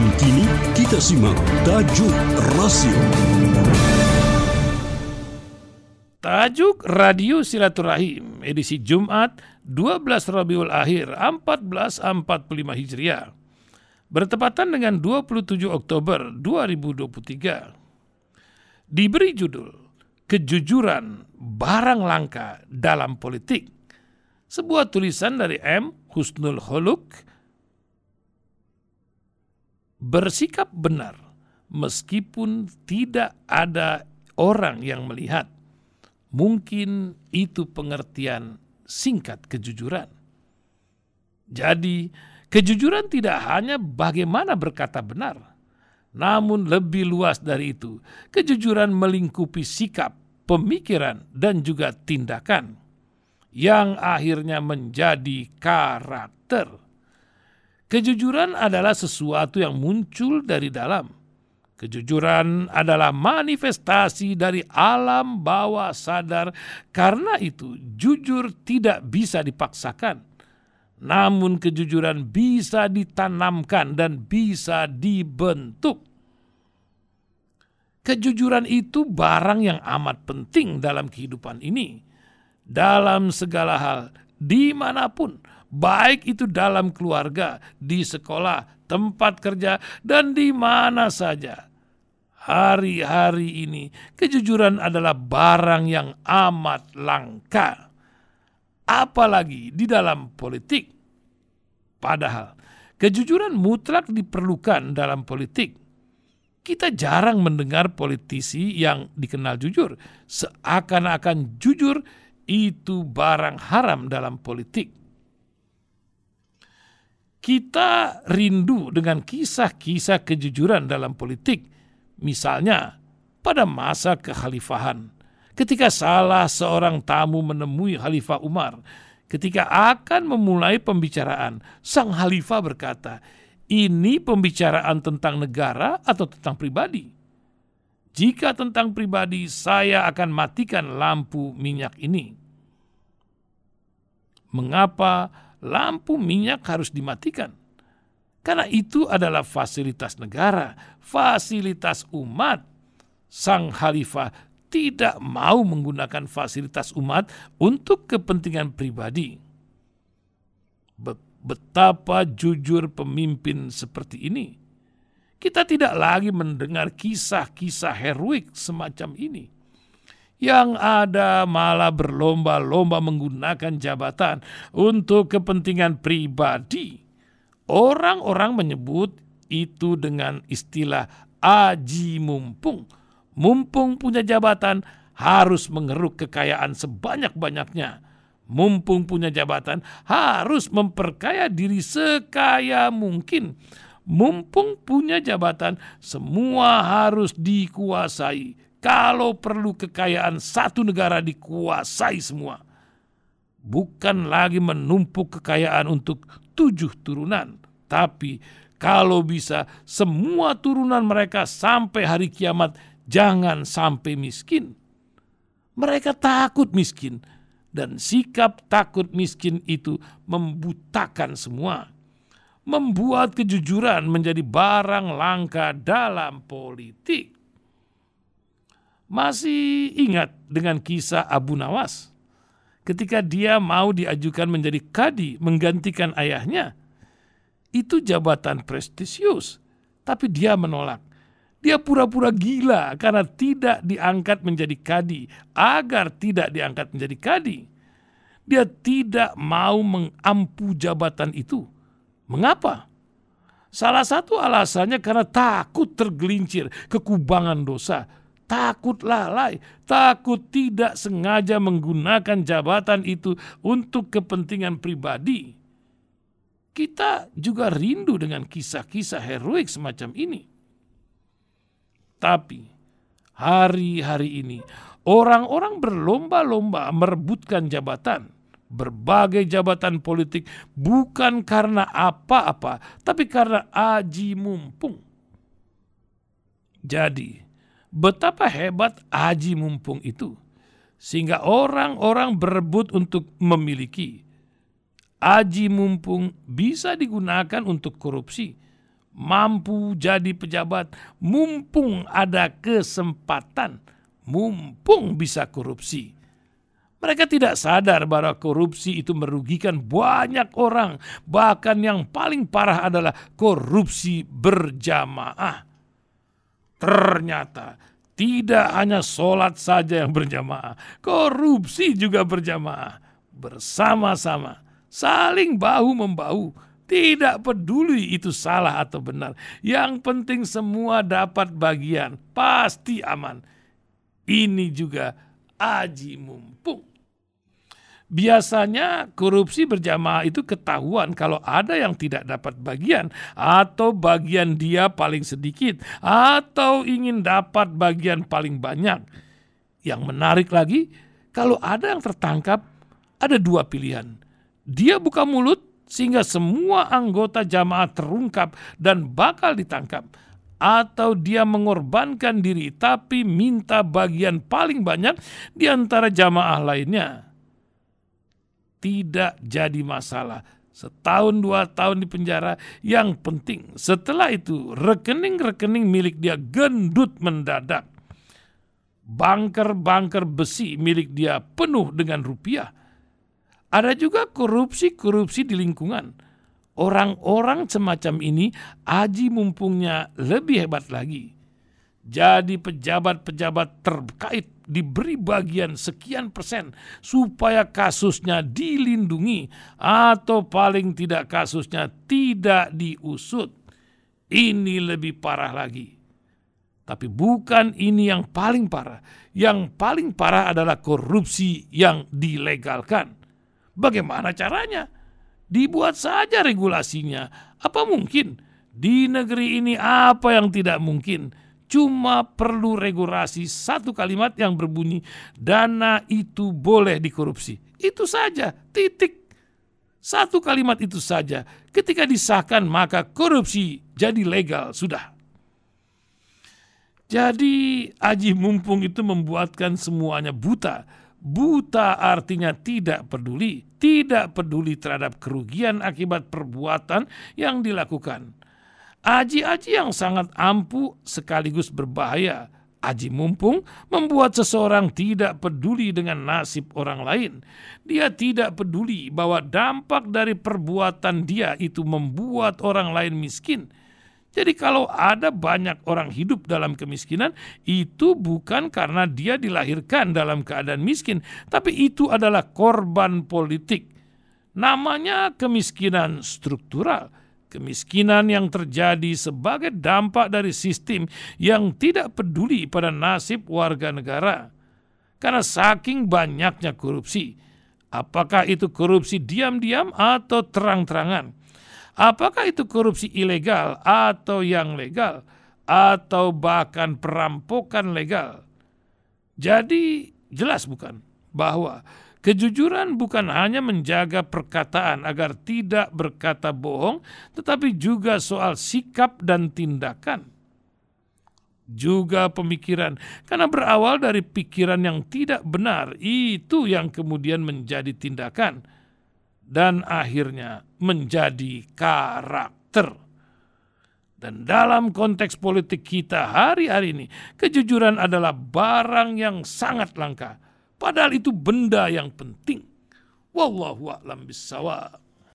Dan kini kita simak tajuk rasio. Tajuk Radio Silaturahim edisi Jumat 12 Rabiul Akhir 1445 Hijriah. Bertepatan dengan 27 Oktober 2023. Diberi judul Kejujuran Barang Langka dalam Politik. Sebuah tulisan dari M. Husnul Holuk bersikap benar meskipun tidak ada orang yang melihat. Mungkin itu pengertian singkat kejujuran. Jadi, kejujuran tidak hanya bagaimana berkata benar, namun lebih luas dari itu, kejujuran melingkupi sikap, pemikiran, dan juga tindakan yang akhirnya menjadi karakter. Kejujuran adalah sesuatu yang muncul dari dalam. Kejujuran adalah manifestasi dari alam bawah sadar, karena itu jujur tidak bisa dipaksakan. Namun, kejujuran bisa ditanamkan dan bisa dibentuk. Kejujuran itu barang yang amat penting dalam kehidupan ini, dalam segala hal, di mana pun baik itu dalam keluarga, di sekolah, tempat kerja, dan di mana saja. Hari-hari ini, kejujuran adalah barang yang amat langka, apalagi di dalam politik. Padahal, kejujuran mutlak diperlukan dalam politik. Kita jarang mendengar politisi yang dikenal jujur, seakan-akan jujur itu barang haram dalam politik kita rindu dengan kisah-kisah kejujuran dalam politik. Misalnya, pada masa kekhalifahan, ketika salah seorang tamu menemui Khalifah Umar, ketika akan memulai pembicaraan, sang Khalifah berkata, ini pembicaraan tentang negara atau tentang pribadi? Jika tentang pribadi, saya akan matikan lampu minyak ini. Mengapa lampu minyak harus dimatikan. Karena itu adalah fasilitas negara, fasilitas umat. Sang khalifah tidak mau menggunakan fasilitas umat untuk kepentingan pribadi. Betapa jujur pemimpin seperti ini. Kita tidak lagi mendengar kisah-kisah heroik semacam ini yang ada malah berlomba-lomba menggunakan jabatan untuk kepentingan pribadi. Orang-orang menyebut itu dengan istilah aji mumpung. Mumpung punya jabatan harus mengeruk kekayaan sebanyak-banyaknya. Mumpung punya jabatan harus memperkaya diri sekaya mungkin. Mumpung punya jabatan semua harus dikuasai kalau perlu kekayaan satu negara dikuasai semua. Bukan lagi menumpuk kekayaan untuk tujuh turunan, tapi kalau bisa semua turunan mereka sampai hari kiamat jangan sampai miskin. Mereka takut miskin dan sikap takut miskin itu membutakan semua. Membuat kejujuran menjadi barang langka dalam politik. Masih ingat dengan kisah Abu Nawas? Ketika dia mau diajukan menjadi kadi menggantikan ayahnya, itu jabatan prestisius, tapi dia menolak. Dia pura-pura gila karena tidak diangkat menjadi kadi, agar tidak diangkat menjadi kadi. Dia tidak mau mengampu jabatan itu. Mengapa? Salah satu alasannya karena takut tergelincir kekubangan dosa takut lalai, takut tidak sengaja menggunakan jabatan itu untuk kepentingan pribadi. Kita juga rindu dengan kisah-kisah heroik semacam ini. Tapi hari-hari ini orang-orang berlomba-lomba merebutkan jabatan, berbagai jabatan politik bukan karena apa-apa, tapi karena aji mumpung. Jadi, betapa hebat aji mumpung itu, sehingga orang-orang berebut untuk memiliki. Aji mumpung bisa digunakan untuk korupsi, mampu jadi pejabat, mumpung ada kesempatan, mumpung bisa korupsi. Mereka tidak sadar bahwa korupsi itu merugikan banyak orang, bahkan yang paling parah adalah korupsi berjamaah. Ternyata tidak hanya sholat saja yang berjamaah, korupsi juga berjamaah. Bersama-sama, saling bahu-membahu, tidak peduli itu salah atau benar. Yang penting semua dapat bagian, pasti aman. Ini juga aji mumpung. Biasanya korupsi berjamaah itu ketahuan kalau ada yang tidak dapat bagian atau bagian dia paling sedikit atau ingin dapat bagian paling banyak. Yang menarik lagi, kalau ada yang tertangkap, ada dua pilihan. Dia buka mulut sehingga semua anggota jamaah terungkap dan bakal ditangkap atau dia mengorbankan diri tapi minta bagian paling banyak di antara jamaah lainnya tidak jadi masalah. Setahun dua tahun di penjara, yang penting setelah itu rekening-rekening milik dia gendut mendadak. Banker-banker besi milik dia penuh dengan rupiah. Ada juga korupsi-korupsi di lingkungan. Orang-orang semacam ini aji mumpungnya lebih hebat lagi jadi pejabat-pejabat terkait diberi bagian sekian persen supaya kasusnya dilindungi atau paling tidak kasusnya tidak diusut. Ini lebih parah lagi. Tapi bukan ini yang paling parah. Yang paling parah adalah korupsi yang dilegalkan. Bagaimana caranya? Dibuat saja regulasinya. Apa mungkin? Di negeri ini apa yang tidak mungkin? Cuma perlu regulasi satu kalimat yang berbunyi dana itu boleh dikorupsi. Itu saja, titik. Satu kalimat itu saja. Ketika disahkan maka korupsi jadi legal, sudah. Jadi aji mumpung itu membuatkan semuanya buta. Buta artinya tidak peduli, tidak peduli terhadap kerugian akibat perbuatan yang dilakukan Aji-aji yang sangat ampuh sekaligus berbahaya. Aji mumpung membuat seseorang tidak peduli dengan nasib orang lain. Dia tidak peduli bahwa dampak dari perbuatan dia itu membuat orang lain miskin. Jadi kalau ada banyak orang hidup dalam kemiskinan, itu bukan karena dia dilahirkan dalam keadaan miskin, tapi itu adalah korban politik. Namanya kemiskinan struktural Kemiskinan yang terjadi sebagai dampak dari sistem yang tidak peduli pada nasib warga negara. Karena saking banyaknya korupsi, apakah itu korupsi diam-diam atau terang-terangan? Apakah itu korupsi ilegal atau yang legal? Atau bahkan perampokan legal? Jadi jelas bukan bahwa Kejujuran bukan hanya menjaga perkataan agar tidak berkata bohong, tetapi juga soal sikap dan tindakan. Juga pemikiran, karena berawal dari pikiran yang tidak benar, itu yang kemudian menjadi tindakan, dan akhirnya menjadi karakter. Dan dalam konteks politik kita hari-hari ini, kejujuran adalah barang yang sangat langka Padahal itu benda yang penting. Wallahu a'lam bissawab.